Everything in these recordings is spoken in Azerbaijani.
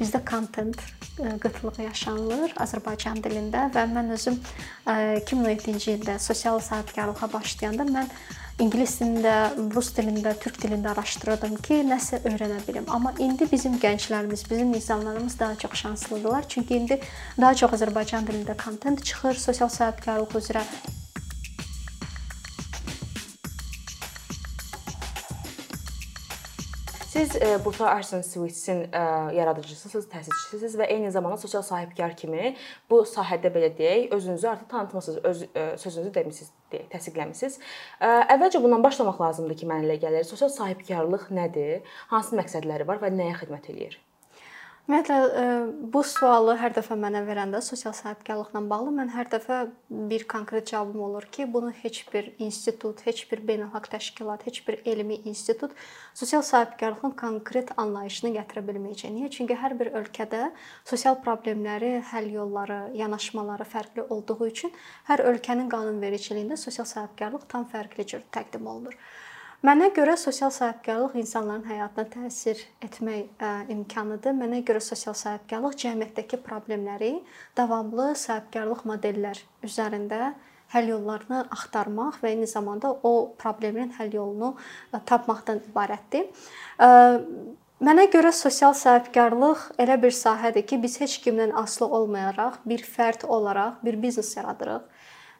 bizdə kontent qıtlığı yaşanılır Azərbaycan dilində və mən özüm 2017-ci ildə sosial sahibkarlığa başlayanda mən ingilis dilində, rus dilində, türk dilində araşdırırdım ki, nəsə öyrənə bilim. Amma indi bizim gənclərimiz, bizim insanlarımız daha çox şanslıdırlar. Çünki indi daha çox Azərbaycan dilində kontent çıxır sosial sahibkarlıq üzrə. Siz e, Buta Arson Switch-in e, yaradıcısısınız, təsisçisiniz və eyni zamanda sosial sahibkar kimi bu sahədə belə deyək, özünüzü artıq tanıtmısınız, öz e, sözünüzü demisiniz, deyək, təsdiqləmisiniz. Əvvəlcə bundan başlamaq lazımdır ki, mənə elə gəlir. Sosial sahibkarlıq nədir? Hansı məqsədləri var və nəyə xidmət eləyir? Ümumiyyətlə e, bu sualı hər dəfə mənə verəndə sosial sahibkarlıqla bağlı mən hər dəfə bir konkret cavabım olur ki, bunu heç bir institut, heç bir beynəlxalq təşkilat, heç bir elmi institut sosial sahibkarlığın konkret anlayışını gətirə bilməyəcək. Niyə? Çünki hər bir ölkədə sosial problemləri, həll yolları, yanaşmaları fərqli olduğu üçün hər ölkənin qanunvericiliyində sosial sahibkarlıq tam fərqli cür təqdim olunur. Mənə görə sosial sahibkarlıq insanların həyatına təsir etmək imkanıdır. Mənə görə sosial sahibkarlıq cəmiyyətdəki problemləri davamlı sahibkarlıq modellər üzərində həll yollarını axtarmaq və eyni zamanda o problemin həll yolunu tapmaqdan ibarətdir. Mənə görə sosial sahibkarlıq elə bir sahədir ki, biz heç kimdən asılı olmayaraq bir fərd olaraq bir biznes yaradırıq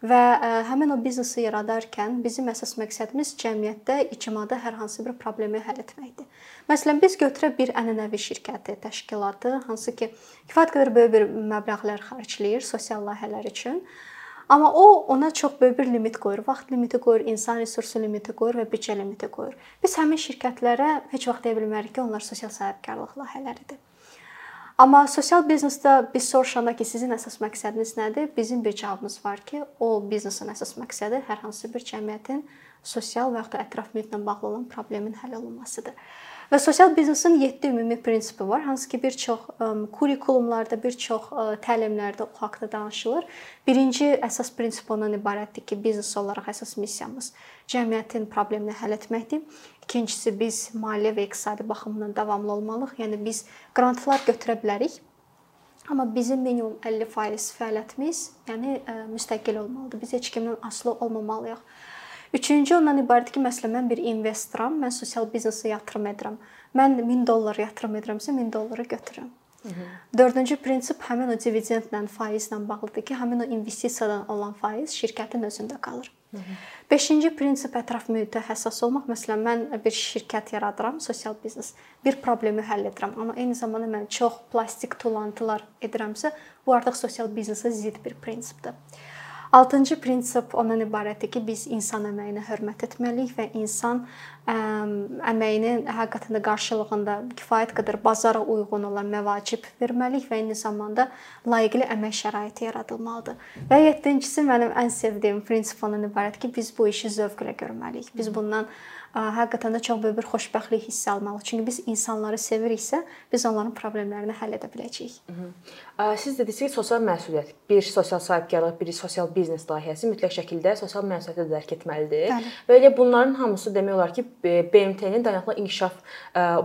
və e, həmin o biznesi yaradarkən bizim əsas məqsədimiz cəmiyyətdə, ictimada hər hansı bir problemi həll etməkdir. Məsələn, biz götürək bir ənənəvi şirkəti, təşkilatı, hansı ki, kifayət qədər böyük bir məbləğlər xərcləyir sosial layihələr üçün. Amma o ona çox böyük bir limit qoyur. Vaxt limiti qoyur, insan resursu limiti qoyur və büdcə limiti qoyur. Biz həmin şirkətlərə heç vaxt deyə bilmərik ki, onlar sosial sahibkarlıq layihələridir. Amma sosial biznesdə biz soruşanda ki, sizin əsas məqsədiniz nədir? Bizim bir cavabımız var ki, o biznesin əsas məqsədi hər hansı bir cəmiyyətin sosial və ya da ətraf mühitlə bağlı olan problemin həll olunmasıdır. Və sosial biznesin 7 ümumi prinsipi var, hansı ki, bir çox kurikulumlarda, bir çox təlimlərdə o haqqda danışılır. Birinci əsas prinsip ondan ibarətdir ki, biznes olaraq əsas missiyamız cəmiyyətin problemini həll etməkdir. İkincisi biz maliyyə və iqtisadi baxımdan davamlı olmalıyıq. Yəni biz qrantlar götürə bilərik. Amma bizim minimum 50% fəaliyyətimiz, yəni müstəqil olmalıdır. Biz heç kimdən asılı olmamalıyıq. Üçüncü ondan ibarətdir ki, məsələn mən bir investoram, mən sosial biznesə yatırım edirəm. Mən 1000 dollar yatırım edirəmsə 1000 dolları götürürəm. Dördüncü prinsip həmin o dividendlə, faizlə bağlıdır ki, həmin o investisiyadan olan faiz şirkətin özündə qalır. Hı -hı. Beşinci prinsip ətraf mühitə həssas olmaq. Məsələn, mən bir şirkət yaradıram, sosial biznes. Bir problemi həll edirəm, amma eyni zamanda mən çox plastik tullantılar edirəmsə, bu artıq sosial biznesə zidd bir prinsipdir. Altıncı prinsip ondan ibarətdir ki, biz insan əməyinə hörmət etməliyik və insan əməyinin həqiqətən də qarşılığında kifayət qədər bazara uyğun olan məvacib verməliyik və eyni zamanda layiqli əmək şəraiti yaradılmalıdır. Və 7-incisi mənim ən sevdiyim prinsip ondan ibarətdir ki, biz bu işi zövqlə görməliyik. Biz bundan həqiqətən də çox böyük bir xoşbəxtlik hiss almalıyıq. Çünki biz insanları seviriksə, biz onların problemlərini həll edə biləcəyik. Siz dediniz ki, sosial məsuliyyət, bir sosial sahibkarlıq, bir sosial biznes layihəsi mütləq şəkildə sosial məsuliyyəti dərk etməlidir. Bəli. Və elə bunların hamısı demək olar ki, BMT-nin dayanıqlı inkişaf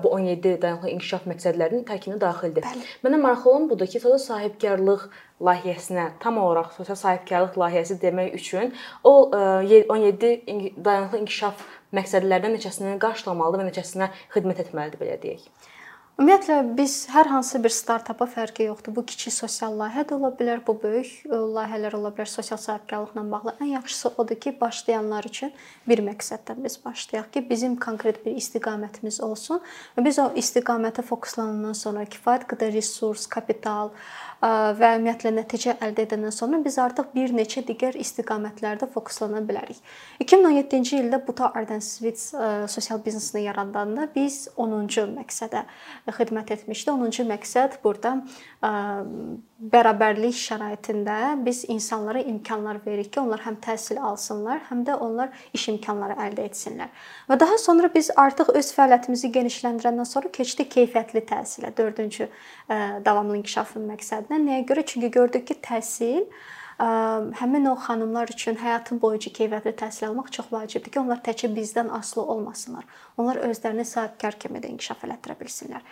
bu 17 dayanıqlı inkişaf məqsədlərinin tərkibinə daxildir. Bəli. Mənə maraqlı olan budur ki, sosial sahibkarlıq layihəsinə tam olaraq sosial sahibkarlıq layihəsi demək üçün o 17 dayanıqlı inkişaf məqsədlərdən neçəsini qarşılamalıdır və neçəsinə xidmət etməlidir belə deyək. Ümumiyyətlə biz hər hansı bir startapa fərqi yoxdur. Bu kiçik sosial layihə də ola bilər, bu böyük e, layihələr ola bilər sosial sahibkarlıqla bağlı. Ən yaxşısı odur ki, başlayanlar üçün bir məqsəddən biz başlayaq ki, bizim konkret bir istiqamətimiz olsun biz o istiqamətə fokuslanandan sonra kifayət qədər resurs, kapital, və ümumiyyətlə nəticə əldə edəndən sonra biz artıq bir neçə digər istiqamətlərdə fokuslana bilərik. 2017-ci ildə Buta Arden Switch sosial biznesini yaradanda biz 10-cu məqsədə xidmət etmişdi. 10-cu məqsəd burada bərabərlik şəraitində biz insanlara imkanlar veririk ki, onlar həm təhsil alsınlar, həm də onlar iş imkanları əldə etsinlər. Və daha sonra biz artıq öz fəaliyyətimizi genişləndirəndən sonra keçdik keyfiyyətli təhsilə, 4-cü davamlı inkişafın məqsədinə. Nəyə görə? Çünki gördük ki, təhsil həmin o xanımlar üçün həyatın boyunca keyfiyyətli təhsil almaq çox vacibdir ki, onlar təkcə bizdən asılı olmasınlar. Onlar özlərini sahibkar kimi də inkişaf elətdirə bilsinlər.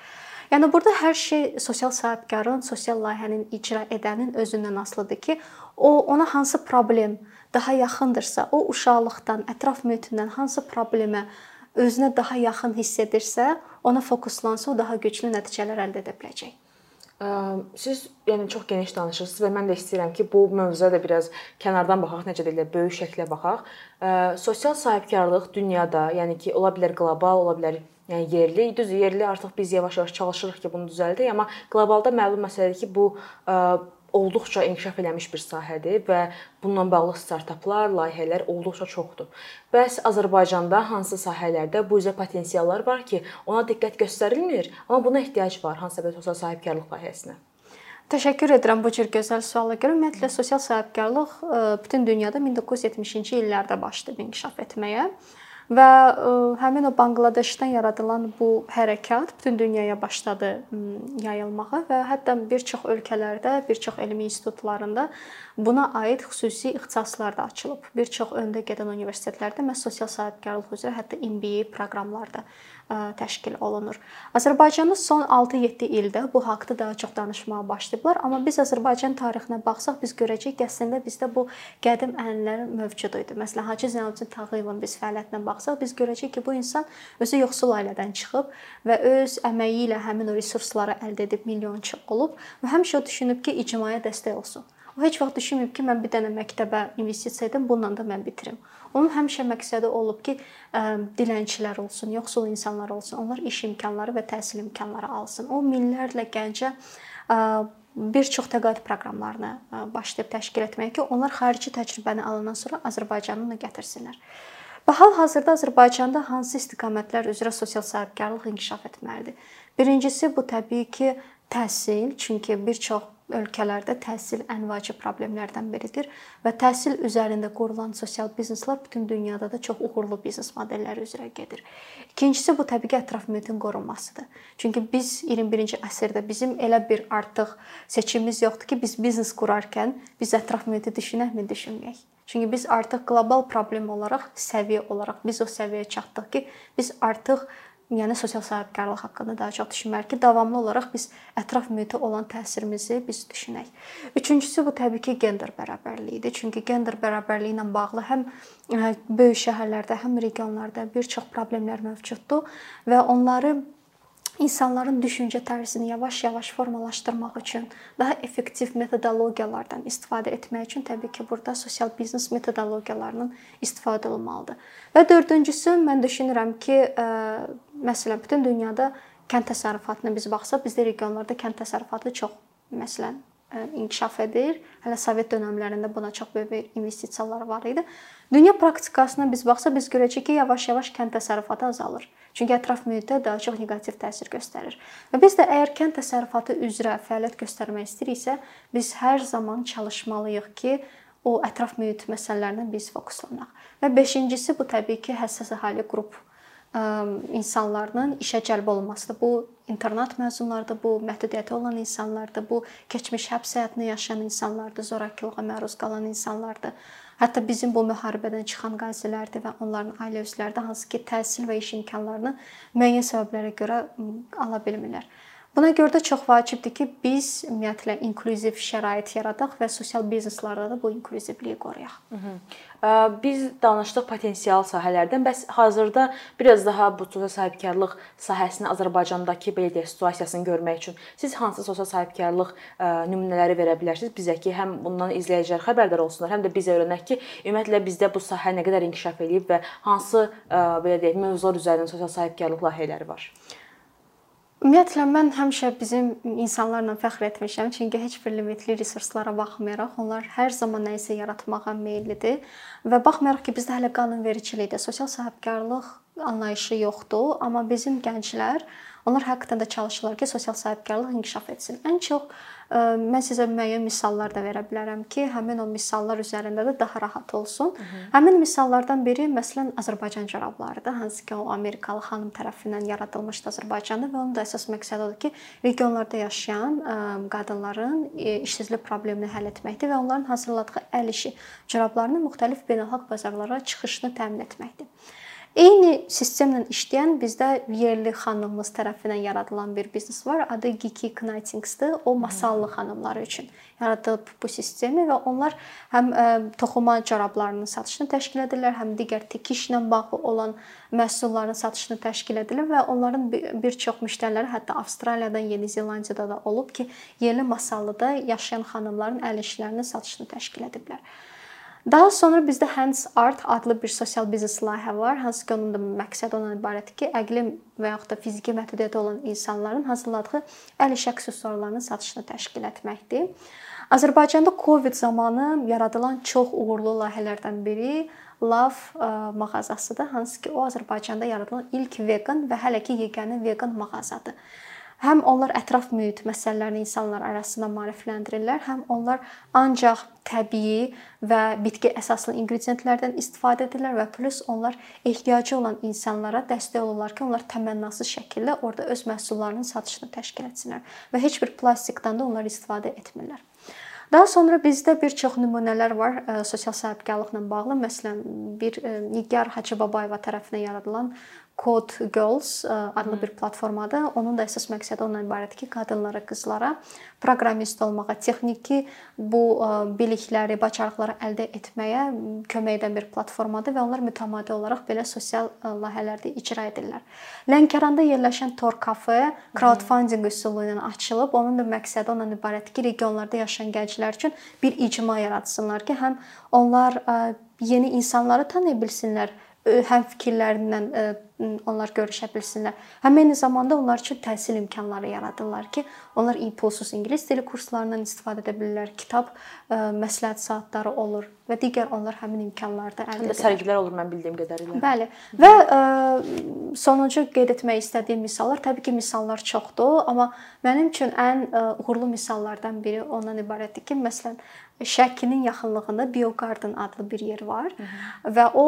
Yəni burada hər şey sosial sahibkarın, sosial layihənin icra edənin özündən asılıdır ki, o ona hansı problem daha yaxındırsa, o uşaqlıqdan, ətraf mühitindən hansı problemə özünə daha yaxın hiss edirsə, ona fokuslansa, o daha güclü nəticələr əldə edə biləcək. Siz yəni çox geniş danışırsınız və mən də istəyirəm ki, bu mövzuya da biraz kənardan baxaq, necə deyirlər, böyük şəklə baxaq. Sosial sahibkarlıq dünyada, yəni ki, ola bilər qlobal, ola bilər yəni yerli, düz yerli artıq biz yavaş-yavaş çalışırıq ki, bunu düzəldək, amma qlobalda məlum məsələdir ki, bu olduqca inkişaf eləmiş bir sahədir və bununla bağlı startaplar, layihələr olduqca çoxdur. Bəs Azərbaycanda hansı sahələrdə bu üzrə potensiallar var ki, ona diqqət göstərilmir, amma buna ehtiyac var hansısa bir sosial sahibkarlıq layihəsinə? Təşəkkür edirəm bu cür gözəl suala görə. Ümumiyyətlə sosial sahibkarlıq bütün dünyada 1970-ci illərdə başladı inkişaf etməyə. Və ə, həmin o Banqladeşdən yaradılan bu hərəkat bütün dünyaya başladı yayılmağa və hətta bir çox ölkələrdə, bir çox elmi institutlarında buna aid xüsusi ixtisaslar da açılıb. Bir çox öndə gedən universitetlərdə məhz sosial sahibkarlıq üzrə hətta MBA proqramları da təşkil olunur. Azərbaycanda son 6-7 ildə bu haqqda daha çox danışmağa başlayıblar, amma biz Azərbaycan tarixinə baxsaq biz görəcəyik ki, əslində bizdə bu qədim ənənələr mövcud idi. Məsələn, Hacı Zeynalabdin Tağıyevin biz fəaliyyətinə baxsaq biz görəcəyik ki, bu insan özü yoxsul ailədən çıxıb və öz əməyi ilə həmin o resursları əldə edib milyonçu olub və həmişə o düşünüb ki, icmaya dəstək olsun. O heç vaxt düşünməyib ki, mən bir dənə məktəbə investisiya edim, bununla da mən bitirim. Onun həmişə məqsədi olub ki, dilənçilər olsun, yoxsul insanlar olsun, onlar iş imkanları və təhsil imkanları alsın. O minlərlə gəncə bir çox təqaüd proqramlarını başlayıb təşkil etməyə ki, onlar xarici təcrübəni alandan sonra Azərbaycana onu gətirsinlər. Və hal-hazırda Azərbaycanda hansı istiqamətlər üzrə sosial sahibkarlıq inkişaf etməlidir? Birincisi bu təbii ki, təhsil, çünki bir çox ölkələrdə təhsil ən vacib problemlərdən biridir və təhsil üzərində qurulan sosial bizneslər bütün dünyada da çox uğurlu biznes modelləri üzrə gedir. İkincisi bu təbii ki, ətraf mühitin qorunmasıdır. Çünki biz 21-ci əsrdə bizim elə bir artıq seçimimiz yoxdur ki, biz biznes qurarkən biz ətraf mühiti düşünəkmi, düşünməyək. Çünki biz artıq qlobal problem olaraq, səviyyə olaraq biz o səviyyəyə çatdıq ki, biz artıq yəni sosial sahibkarlıq haqqında daha çox düşünməliyik ki, davamlı olaraq biz ətraf mühitə olan təsirimizi biz düşünək. Üçüncüsü bu təbii ki, gender bərabərliyidir. Çünki gender bərabərliyi ilə bağlı həm böyük şəhərlərdə, həm regionlarda bir çox problemlər mövcuddur və onları insanların düşüncə tərzini yavaş-yavaş formalaşdırmaq üçün, daha effektiv metodologiyalardan istifadə etmək üçün təbii ki, burada sosial biznes metodologiyalarının istifadə olunmalıdır. Və dördüncüsü mən düşünürəm ki, məsələn, bütün dünyada kənd təsərrüfatına biz baxsaq, bizdə regionlarda kənd təsərrüfatı çox məsələn inkişaf edir. Hələ Sovet dövrlərində buna çox böyük investisiyalar var idi. Dünya praktikasına biz baxsaq, biz görəcəyik ki, yavaş-yavaş kənd təsərrüfatı azalır. Çünki ətraf mühitə daha çox neqativ təsir göstərir. Və biz də əgər kənd təsərrüfatı üzrə fəaliyyət göstərmək istəyiriksə, biz hər zaman çalışmalıyıq ki, o ətraf mühit məsələlərinə biz fokuslanaq. Və 5-incisi bu təbii ki, həssas əhali qrup insanların işə cəlb olunmasıdır. Bu internat məzunlarıdır, bu məhdudiyyəti olan insanlardır, bu keçmiş həbs həyatını yaşayan insanlardır, zorakılığa məruz qalan insanlardır. Hətta bizim bu müharibədən çıxan qazilərdir və onların ailə üzvləri də hansı ki, təhsil və iş imkanlarını müəyyən səbəblərə görə ala bilmirlər. Buna görə də çox vacibdir ki, biz ümumiyyətlə inklüziv şərait yaradaq və sosial bizneslərdə də bu inklüzivliyi qoruyaq. Hı -hı. Biz danışdıq potensial sahələrdən, bəs hazırda biraz daha bu sosial sahibkarlıq sahəsinin Azərbaycandakı belə deyək situasiyasını görmək üçün siz hansı sosial sahibkarlıq nümunələri verə bilərsiniz bizə ki, həm bundan izləyicilər xəbərdar olsunlar, həm də biz öyrənək ki, ümumiyyətlə bizdə bu sahə nə qədər inkişaf eləyib və hansı belə deyək mövzular üzərində sosial sahibkarlıq layihələri var. Ümumiyyətlə mən həmişə bizim insanlarla fəxr etmişəm, çünki heç bir limitli resurslara baxmayaraq onlar hər zaman nə isə yaratmağa meyllidir və baxmayaraq ki, bizdə hələ qanunvericilikdə sosial sahibkarlıq anlayışı yoxdur, amma bizim gənclər Onlar həqiqətən də çalışırlar ki, sosial sahibkarlıq inkişaf etsin. Ən çox mən sizə müəyyən misallar da verə bilərəm ki, həmin o misallar üzərində də daha rahat olsun. Hı -hı. Həmin misallardan biri məsələn Azərbaycan corablarıdır, hansı ki, o Amerikalı xanım tərəfindən yaradılmışdı Azərbaycanda və onun da əsas məqsədi odur ki, regionlarda yaşayan qadınların işsizlik problemini həll etməkdir və onların hazırladığı əl işi corablarının müxtəlif beynəlxalq bazarlara çıxışını təmin etməkdir. Eyni sistemlə işləyən bizdə yerli xanımımız tərəfindən yaradılan bir biznes var. Adı Geeky Knitingsdir. O masallı xanımlar üçün yaradılıb bu sistemi və onlar həm ə, toxuma corablarının satışını təşkil edirlər, həm digər tikişlə bağlı olan məhsulların satışını təşkil edirlər və onların bir çox müştəriləri hətta Avstraliyadan, Yeni Zelandiyada da olub ki, yerli masallıda yaşayan xanımların əl işlərinin satışını təşkil ediblər. Daha sonra bizdə Hands Art adlı bir sosial biznes layihə var. Hansı ki, onun da məqsədi ondan ibarətdir ki, əqli və yaxud da fiziki məhdudiyyəti olan insanların hazırladığı əl iş aksesuarlarının satışını təşkil etməkdir. Azərbaycanda Covid zamanı yaradılan çox uğurlu layihələrdən biri Love ə, mağazasıdır. Hansı ki, o Azərbaycanda yaradılan ilk vegan və hələ ki yeganə vegan mağazadır. Həm onlar ətraf mühit məsələlərini insanlar arasında maarifləndirirlər, həm onlar ancaq təbii və bitki əsaslı inqridiyentlərdən istifadə edirlər və plus onlar ehtiyacı olan insanlara dəstək olurlar ki, onlar təmənnasız şəkildə orada öz məhsullarının satışını təşkil etsinlər və heç bir plastikdən də onlar istifadə etmirlər. Daha sonra bizdə bir çox nümunələr var ə, sosial sahibkarlıqla bağlı. Məsələn, bir ə, Nigar Hacıbabayeva tərəfindən yaradılan Code Girls adlı bir platformadır. Onun da əsas məqsədi ondan ibarətdir ki, qadınlara, qızlara proqramist olmağa, texniki bu bilikləri, bacarıqları əldə etməyə kömək edən bir platformadır və onlar mütəmadi olaraq belə sosial layihələrdə icra edirlər. Lənkəranda yerləşən Tor kafe crowdfunding üsulu ilə açılıb. Onun da məqsədi ondan ibarətdir ki, regionlarda yaşayan gənclər üçün bir icma yaratsınlar ki, həm onlar yeni insanları tanıya bilsinlər, həm fikirlərindən onlar görüşə bilsinlər. Həm eyni zamanda onlar üçün təhsil imkanları yaradırlar ki, onlar impulsuz ingilis dili kurslarından istifadə edə bilirlər. Kitab məsləhət saatları olur və digər onlar həmin imkanlarda əldə edirlər. Sərgilər olur mən bildiyim qədərilə. Bəli. Və ə, sonuncu qeyd etmək istədiyim misallar, təbii ki, misallar çoxdur, amma mənim üçün ən ə, uğurlu misallardan biri ondan ibarətdir ki, məsələn, Şəkinin yaxınlığında Biogarden adlı bir yer var Hı -hı. və o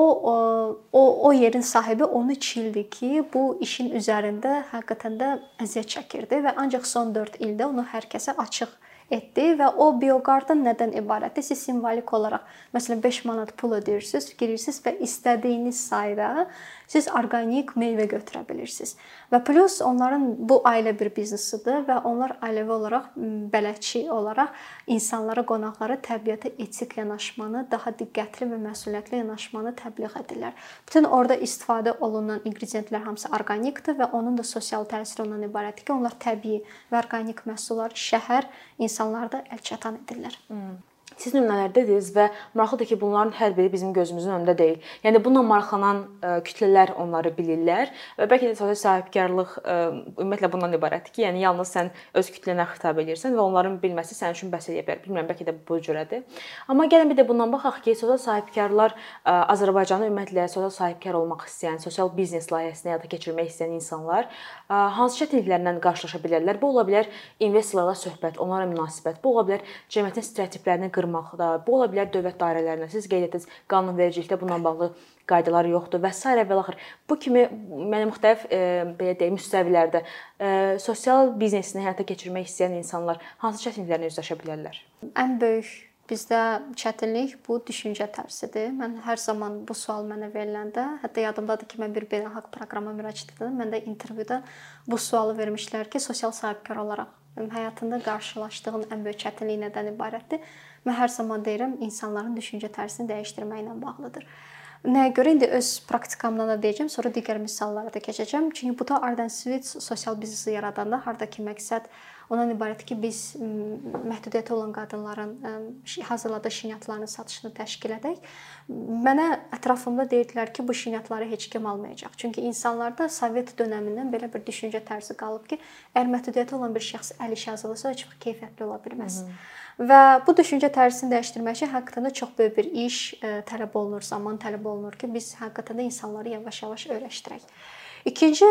o o yerin sahibi 13 ildir ki, bu işin üzərində həqiqətən də əziyyət çəkirdi və ancaq son 4 ildə onu hər kəsə açıq etdi və o bioqardan nədən ibarətdir? Siz simvolik olaraq məsələn 5 manat pul ödəyirsiniz, girirsiniz və istədiyiniz sayda siz orqanik meyvə götürə bilirsiniz. Və plus onların bu ailə bir biznesidir və onlar ailəvi olaraq bələdçi olaraq insanlara, qonaqlara təbiətə etik yanaşmanı, daha diqqətli və məsuliyyətli yanaşmanı təbliğ edirlər. Bütün orada istifadə olunan inqridiyentlər hamısı orqanikdir və onun da sosial təsiri ondan ibarətdir ki, onlar təbii və orqanik məhsulları şəhər insanlarda əlçatan edirlər. Hmm. Siz nümunələrdədiz və maraqlıdır ki, bunların hər biri bizim gözümüzün önündə deyil. Yəni bununla maraqlanan e, kütlələr onları bilirlər və bəlkə də sosial sahibkarlıq e, ümumiyyətlə bundan ibarətdir ki, yəni yalnız sən öz kütlənə xitab edirsən və onların bilməsi sənin üçün bəs edə bilər. Bilmirəm, bəlkə də bu cürədir. Amma gəlin bir də bundan baxaq ki, sosial sahibkarlar e, Azərbaycanda ümumiyyətlə sosial sahibkar olmaq istəyən, sosial biznes layihəsini həyata keçirmək istəyən insanlar hansı çətinliklərlə qarşılaşa bilərlər? Bu ola bilər investorlarla söhbət, onlara münasibət, bu ola bilər cəmiyyətin stereotiplərini qırmaqda, bu ola bilər dövlət dairələrində. Siz qeyd etdiniz, qanunvericilikdə bununla bağlı qaydalar yoxdur və s. və axır. Bu kimi mənə müxtəlif e, belə deyim müstəvilərdə e, sosial biznesini həyata keçirmək istəyən insanlar hansı çətinliklərlə üzləşə bilərlər? Ən böyük bizdə çətinlik bu düşüncə tərzidir. Mən hər zaman bu sual mənə veriləndə, hətta yadımdadır ki, mən bir beynəlxalq proqrama müraciət etdim. Məndə intervyuda bu sualı vermişlər ki, sosial sahibkar olaraq həyatında qarşılaşdığın ən böyük çətinlik nədən ibarətdir? Mən hər zaman deyirəm, insanların düşüncə tərzini dəyişdirməklə bağlıdır. Nəyə görə indi öz praktikamdan da deyəcəm, sonra digər misallara da keçəcəm. Çünki bu da Arden Switch sosial biznesi yaradanda hardakı məqsəd ondan ibarətdir ki, biz məhdudiyyəti olan qadınların hazırladığı şinyatlarının satışını təşkil edək. Mənə ətrafımda deyirdilər ki, bu şinyatları heç kim almayacaq. Çünki insanlarda Sovet dövründən belə bir düşüncə tərzi qalıb ki, əgər məhdudiyyəti olan bir şəxs əl işi hazırlasa, heç bir keyfiyyətli ola bilməz. Hı -hı. Və bu düşüncə tərzini dəyişdirmək üçün həqiqətən də çox böyük bir iş tələb olunur, zaman tələb olunur ki, biz həqiqətən də insanları yavaş-yavaş öyrəşdirək. İkinci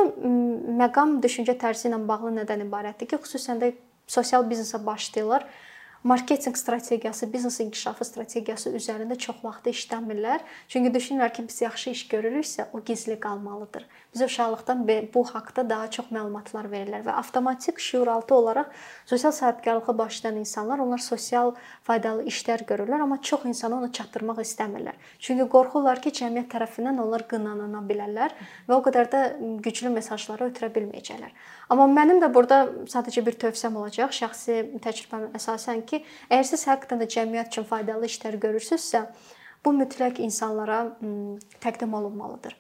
məqam düşüncə tərzi ilə bağlı nədən ibarətdir ki, xüsusən də sosial biznesə başlayırlar marketinq strategiyası, biznes inkişafı strategiyası üzərində çox vaxt işləmirlər. Çünki düşünürlər ki, biz yaxşı iş görürüksə, o gizli qalmalıdır. Bizə uşaqlıqdan bu haqqda daha çox məlumatlar verirlər və avtomatik şuuraltı olaraq sosial sahibkarlığa başlayan insanlar onlar sosial faydalı işlər görürlər, amma çox insana onu çatdırmaq istəmirlər. Çünki qorxurlar ki, cəmiyyət tərəfindən onlar qınanana bilərlər və o qədər də güclü mesajları ötürə bilməyəcəklər. Amma mənim də burada sadəcə bir tövsiyəm olacaq, şəxsi təcrübəmə əsasən ki, əgər siz həqiqətən də cəmiyyət üçün faydalı işlər görürsünüzsə, bu mütləq insanlara təqdim olunmalıdır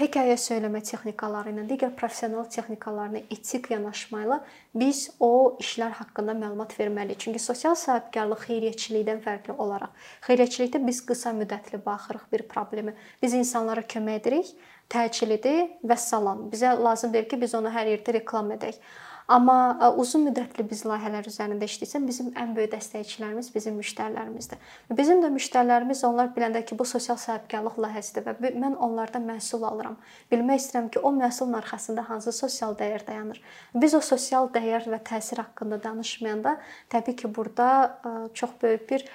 hekayə söyləmə texnikaları ilə, digər professional texnikalarına etik yanaşmayla biz o işlər haqqında məlumat verməliyik. Çünki sosial sahibkarlıq xeyriyyəçilikdən fərqli olaraq, xeyriyyəçilikdə biz qısa müddətli baxırıq bir problemi. Biz insanlara kömək edirik, təcilidir və salam. Bizə lazım deyil ki, biz onu hər yerdə reklam edək. Amma uzun müddətli biz layihələr üzərində işləyirsə, bizim ən böyük dəstəkçilərimiz bizim müştərilərimizdir. Bizim də müştərilərimiz onlar biləndə ki, bu sosial sahibkarlıq layihəsidir və mən onlardan məhsul alıram. Bilmək istəyirəm ki, o məhsulun arxasında hansı sosial dəyər dayanır. Biz o sosial dəyər və təsir haqqında danışmayanda, təbii ki, burada çox böyük bir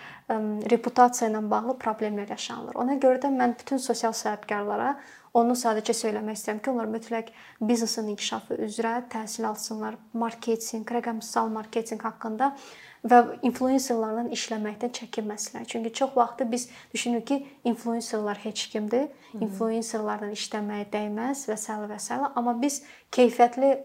reputasiya ilə bağlı problemlər yaşanılır. Ona görə də mən bütün sosial sahibkarlara Onu sadəcə söyləmək istəyirəm ki, onlar mütləq biznesin inkişafı üzrə təhsil alsınlar, marketinq, rəqəmsal marketinq haqqında və influenserlarla işləməkdən çəkinməsinlər. Çünki çox vaxtı biz düşünürük ki, influenserlar heç kimdir, influenserlarla işləməyə dəyməz və s. və s. amma biz keyfiyyətli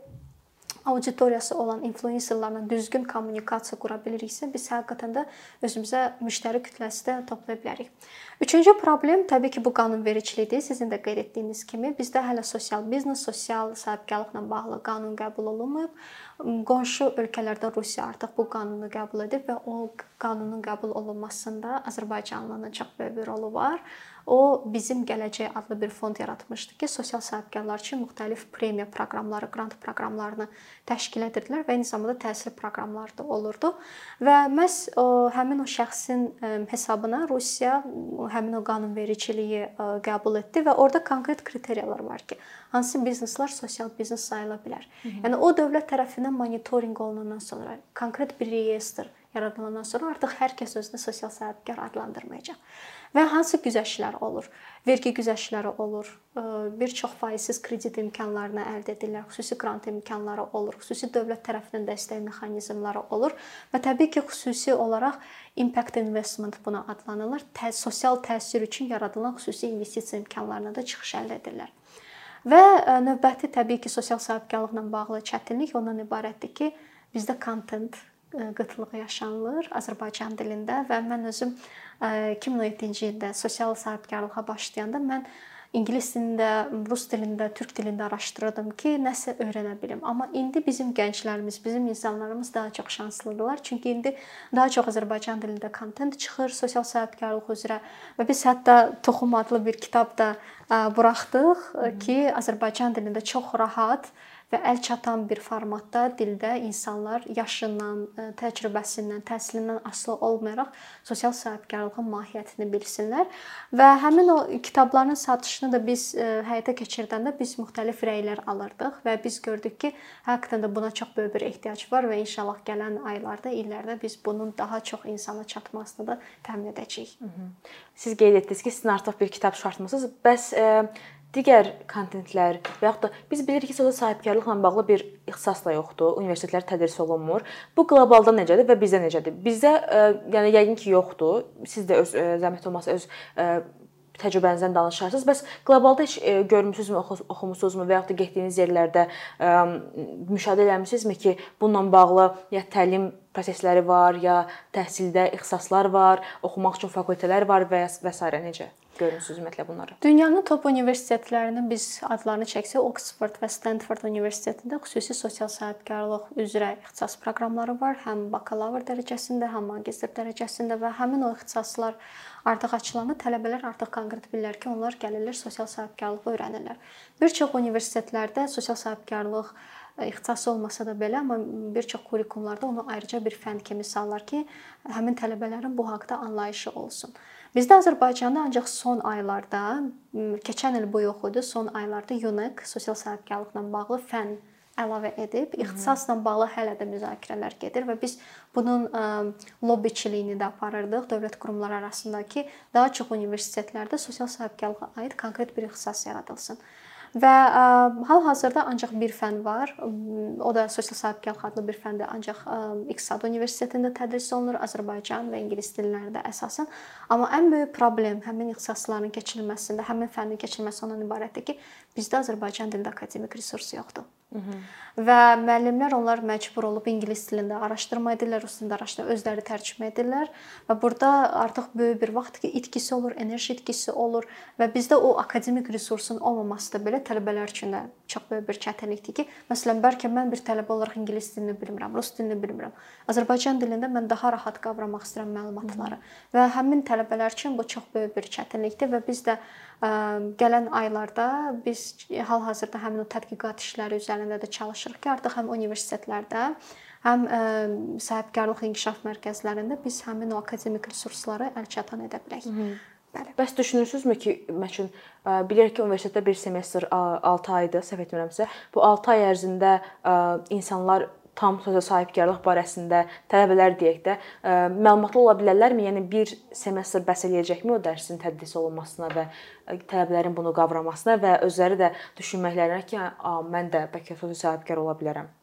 auditoriyası olan influenserlarla düzgün kommunikasiya qura biliriksə, biz həqiqətən də özümüzə müştəri kütləsi də toplaya bilərik. Üçüncü problem təbii ki, bu qanunvericilikdir. Sizin də qeyd etdiyiniz kimi, bizdə hələ sosial biznes, sosial sahibkarlıqla bağlı qanun qəbul olunmayıb. Qonşu ölkələrdə Rusiya artıq bu qanunu qəbul edib və o qanunun qəbul olunmasında Azərbaycanlının çox böyük bir rolu var. O bizim gələcək adlı bir fond yaratmışdı ki, sosial sahibkarlar üçün müxtəlif premiya proqramları, qrant proqramlarını təşkil edirdilər və eyni zamanda təhsil proqramları da olurdu. Və o həmin o şəxsin hesabına Rusiya həmin o qanunvericiliyi qəbul etdi və orada konkret kriteriyalar var ki, hansı bizneslər sosial biznes sayıla bilər. Hı -hı. Yəni o dövlət tərəfindən monitorinq olunandan sonra konkret bir reyestr yaradılandan sonra artıq hər kəs özünü sosial sahibkar adlandırmayacaq. Və hansı güzəştlər olur? Vergi güzəştləri olur. Bir çox faizsiz kredit imkanlarını əldə edirlər, xüsusi qrant imkanları olur, xüsusi dövlət tərəfindən dəstək mexanizmləri olur və təbii ki, xüsusi olaraq impact investment buna adlanırlar. Tə sosial təsir üçün yaradılan xüsusi investisiya imkanlarına da çıxış əldə edirlər. Və növbəti təbii ki, sosial sahibkarlıqla bağlı çətinlik ondan ibarətdir ki, bizdə content qıtlığı yaşanılır Azərbaycan dilində və mən özüm 2017-ci ildə sosial sahibkarlığa başlayanda mən ingilis dilində, rus dilində, türk dilində araşdırırdım ki, nəsə öyrənə bilim. Amma indi bizim gənclərimiz, bizim insanlarımız daha çox şanslıdırlar. Çünki indi daha çox Azərbaycan dilində kontent çıxır sosial sahibkarlıq üzrə və biz hətta Toxum adlı bir kitab da buraxdıq ki, Azərbaycan dilində çox rahat və əl çatan bir formatda dildə insanlar yaşından, e, təcrübəsindən, təhsilindən asılı olmayaraq sosial sahibkarlığın mahiyyətini bilsinlər və həmin o kitabların satışını da biz e, həyata keçirdəndə biz müxtəlif rəylər alırdıq və biz gördük ki, həqiqətən də buna çox böyük bir ehtiyac var və inşallah gələn aylarda, illərdə biz bunun daha çox insana çatmasını da təmin edəcəyik. Siz qeyd etdiniz ki, sizin artıq bir kitab çıxartmısınız. Bəs e, digər kontentlər və yaxud da biz bilirik ki, sosial sahibkarlıqla bağlı bir ixtisas da yoxdur, universitetlər tədris olunmur. Bu qlobalda necədir və bizdə necədir? Bizdə e, yəni yəqin ki, yoxdur. Siz də öz e, zəhmət olmasa öz e, təcrübənizdən danışarsınız. Bəs qlobalda heç e, görmüsünüzmü, oxumusunuzmu və yaxud da getdiyiniz yerlərdə ə, müşahidə etmisinizmi ki, bununla bağlı ya təlim prosesləri var, ya təhsildə ixtisaslar var, oxumaq üçün fakültələr var və və s. necə? görürsüz ümumiyyətlə bunları? Dünyanın top universitetlərinin biz adlarını çəksək, Oxford və Stanford universitetində xüsusi sosial sahibkarlıq üzrə ixtisas proqramları var, həm bakalavr dərəcəsində, həm magistr dərəcəsində və həmin o ixtisaslar artıq açılanda tələbələr artıq konkret bilirlər ki, onlar gəlirlər sosial sahibkarlığı öyrənirlər. Bir çox universitetlərdə sosial sahibkarlıq ixtisası olmasa da belə, amma bir çox kurikulumlarda onu ayrıca bir fənn kimi salırlar ki, həmin tələbələrin bu haqqda anlayışı olsun. Bizdə Azərbaycanda ancaq son aylarda, keçən il bu yox idi, son aylarda UNEC sosial sahibkarlıqla bağlı fənn əlavə edib, ixtisasla bağlı hələ də müzakirələr gedir və biz bunun lobbiçiliyini də aparırdıq dövlət qurumları arasında ki, daha çox universitetlərdə sosial sahibkarlığa aid konkret bir ixtisas yaradılsın. Və hal-hazırda ancaq bir fənn var. O da sosial sahibkarlıq adlı bir fəndir. Ancaq İqtisad Universitetində tədris olunur, Azərbaycan və ingilis dillərində əsasən. Amma ən böyük problem həmin ixtisasların keçirilməsində, həmin fənnin keçirilməsi ondan ibarətdir ki, bizdə Azərbaycan dilində akademik resurs yoxdur. Və müəllimlər onlar məcbur olub ingilis dilində araşdırma edirlər, rus dilində araşdırma, özləri tərcümə edirlər və burada artıq böyük bir vaxt ki, itkisi olur, enerji itkisi olur və bizdə o akademik resursun olmaması da belə tələbələr üçün də çox böyük bir çətinlikdir ki, məsələn, bəlkə mən bir tələbə olaraq ingilis dilini bilmirəm, rus dilini bilmirəm. Azərbaycan dilində mən daha rahat qavramaq istəyirəm məlumatları Hı -hı. və həmin tələbələr üçün bu çox böyük bir çətinlikdir və biz də gələn aylarda biz hal-hazırda həmin o tədqiqat işləri üzərində də çalışırıq ki, artıq həm universitetlərdə, həm sahibkarlıq inkişaf mərkəzlərində biz həmin o akademik resursları əlçatan edə bilək. Hı -hı. Bəli. Bəs düşünürsünüzmü ki, məsələn, bilirik ki, universitetdə bir semestr 6 aydır, səhv etmirəmsə, bu 6 ay ərzində insanlar tam sosial sahibkarlıq barəsində tələbələr deyək də e, məlumatlı ola bilərlərmi? Yəni bir semestr bəs eləyəcəkmi o dərsin tədris olunmasına və e, tələbələrin bunu qavramasına və özləri də düşünməklərinə ki, mən də bəlkə sosial sahibkar ola bilərəm.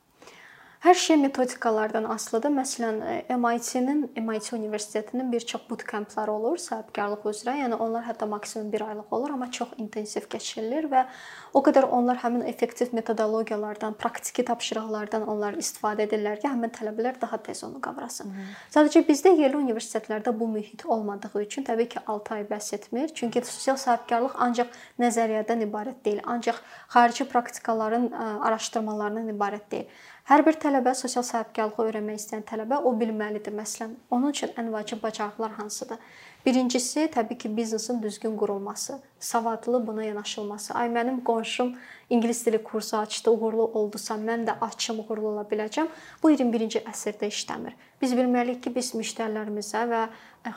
Hər şey metodikalardan asılıdır. Məsələn, MIT-nin, MIT Universitetinin bir çox bootcampları olur sahibkarlıq üzrə. Yəni onlar hətta maksimum 1 aylıq olur, amma çox intensiv keçirilir və o qədər onlar həmin effektiv metodologiyalardan, praktiki tapşırıqlardan onlar istifadə edirlər ki, həmin tələbələr daha tez onu qavrasın. Hı -hı. Sadəcə bizdə yerli universitetlərdə bu mühit olmadığı üçün təbii ki, 6 ay bəs etmir. Çünki sosial sahibkarlıq ancaq nəzəriyyədən ibarət deyil, ancaq xarici praktikaların araşdırmalarından ibarət deyil. Hər bir tələbə sosial sahibkarlığı öyrənmək istəyən tələbə o bilməlidir. Məsələn, onun üçün ən vacib bacarıqlar hansıdır? Birincisi, təbii ki, biznesin düzgün qurulması, savadlı buna yanaşılması. Ay mənim qonşum ingilis dili kursu açdı, uğurlu oldusa, mən də açım, uğurlu ola biləcəm. Bu 21-ci əsrdə işləmir. Biz bilməliyik ki, biz müştərilərimizə və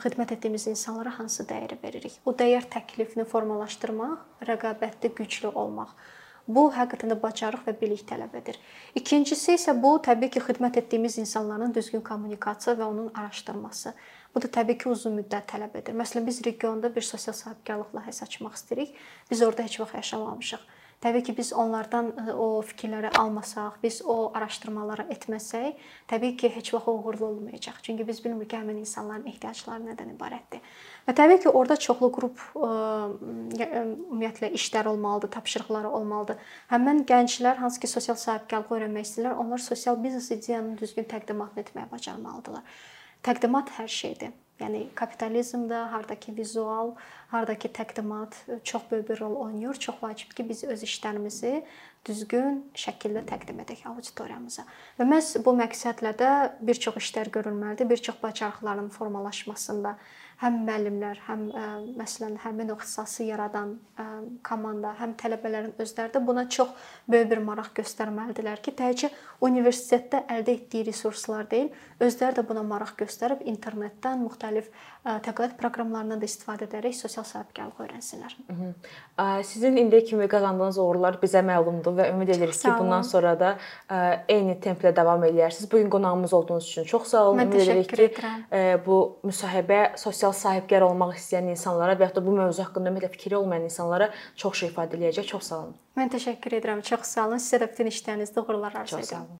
xidmət etdiyimiz insanlara hansı dəyəri veririk. O dəyər təklifini formalaşdırmaq, rəqabətli, güclü olmaq. Bu həqiqətən də bacarıq və bilik tələb edir. İkincisi isə bu təbii ki, xidmət etdiyimiz insanların düzgün kommunikasiya və onun araşdırması. Bu da təbii ki, uzun müddət tələb edir. Məsələn, biz regionda bir sosial sahibkarlıq layihəsi açmaq istəyirik. Biz orada heç vaxt yaşamamışıq. Təbii ki, biz onlardan e, o fikirləri almasaq, biz o araşdırmaları etməsək, təbii ki, heç vaxt uğurlu olmayacaq. Çünki biz bilmirik ki, həmin insanların ehtiyacları nədən ibarətdir. Və təbii ki, orada çoxlu qrup e, e, ümumiyyətlə işlər olmalıdır, tapşırıqları olmalıdır. Həmin gənclər hansı ki, sosial sahibkarlıq öyrənmək istəyirlər, onlar sosial biznes ideyanın düzgün təqdimatını etməyə bacarmalıdırlar. Təqdimat hər şeydir. Yəni kapitalizmdə hardakı vizual, hardakı təqdimat çox böyük bir rol oynayır. Çox vacibdir ki, biz öz işlərimizi düzgün şəkildə təqdim edək auditoriyamıza. Və məhz bu məqsədlə də bir çox işlər görülməlidir, bir çox bacarıqların formalaşmasında həm müəllimlər, həm ə, məsələn həmin o ixtisası yaradan ə, komanda, həm tələbələrin özləri də buna çox böyük bir maraq göstərməlidirlər ki, təkcə universitetdə əldə etdiyi resurslar deyil, özləri də buna maraq göstərib internetdən müxtəlif ə, təqaüd proqramlarından da istifadə edərək sosial sahibkarlıq öyrənsinlər. Hı -hı. Sizin indiyə kimi qazandığınız uğurlar bizə məlumdur və ümid edirik ki, bundan sonra da ə, eyni templə davam eləyərsiniz. Bu gün qonağımız olduğunuz üçün çox sağ olun. Mən ümid edirik ki, ə, bu müsahibə sosial sosial sahibkar olmaq istəyən insanlara və ya da bu mövzu haqqında ümumiyyətlə fikri olmayan insanlara çox şey ifadə eləyəcək. Çox sağ olun. Mən təşəkkür edirəm. Çox sağ olun. Sizə də bütün işlərinizdə uğurlar arzu edirəm. Çox sağ olun.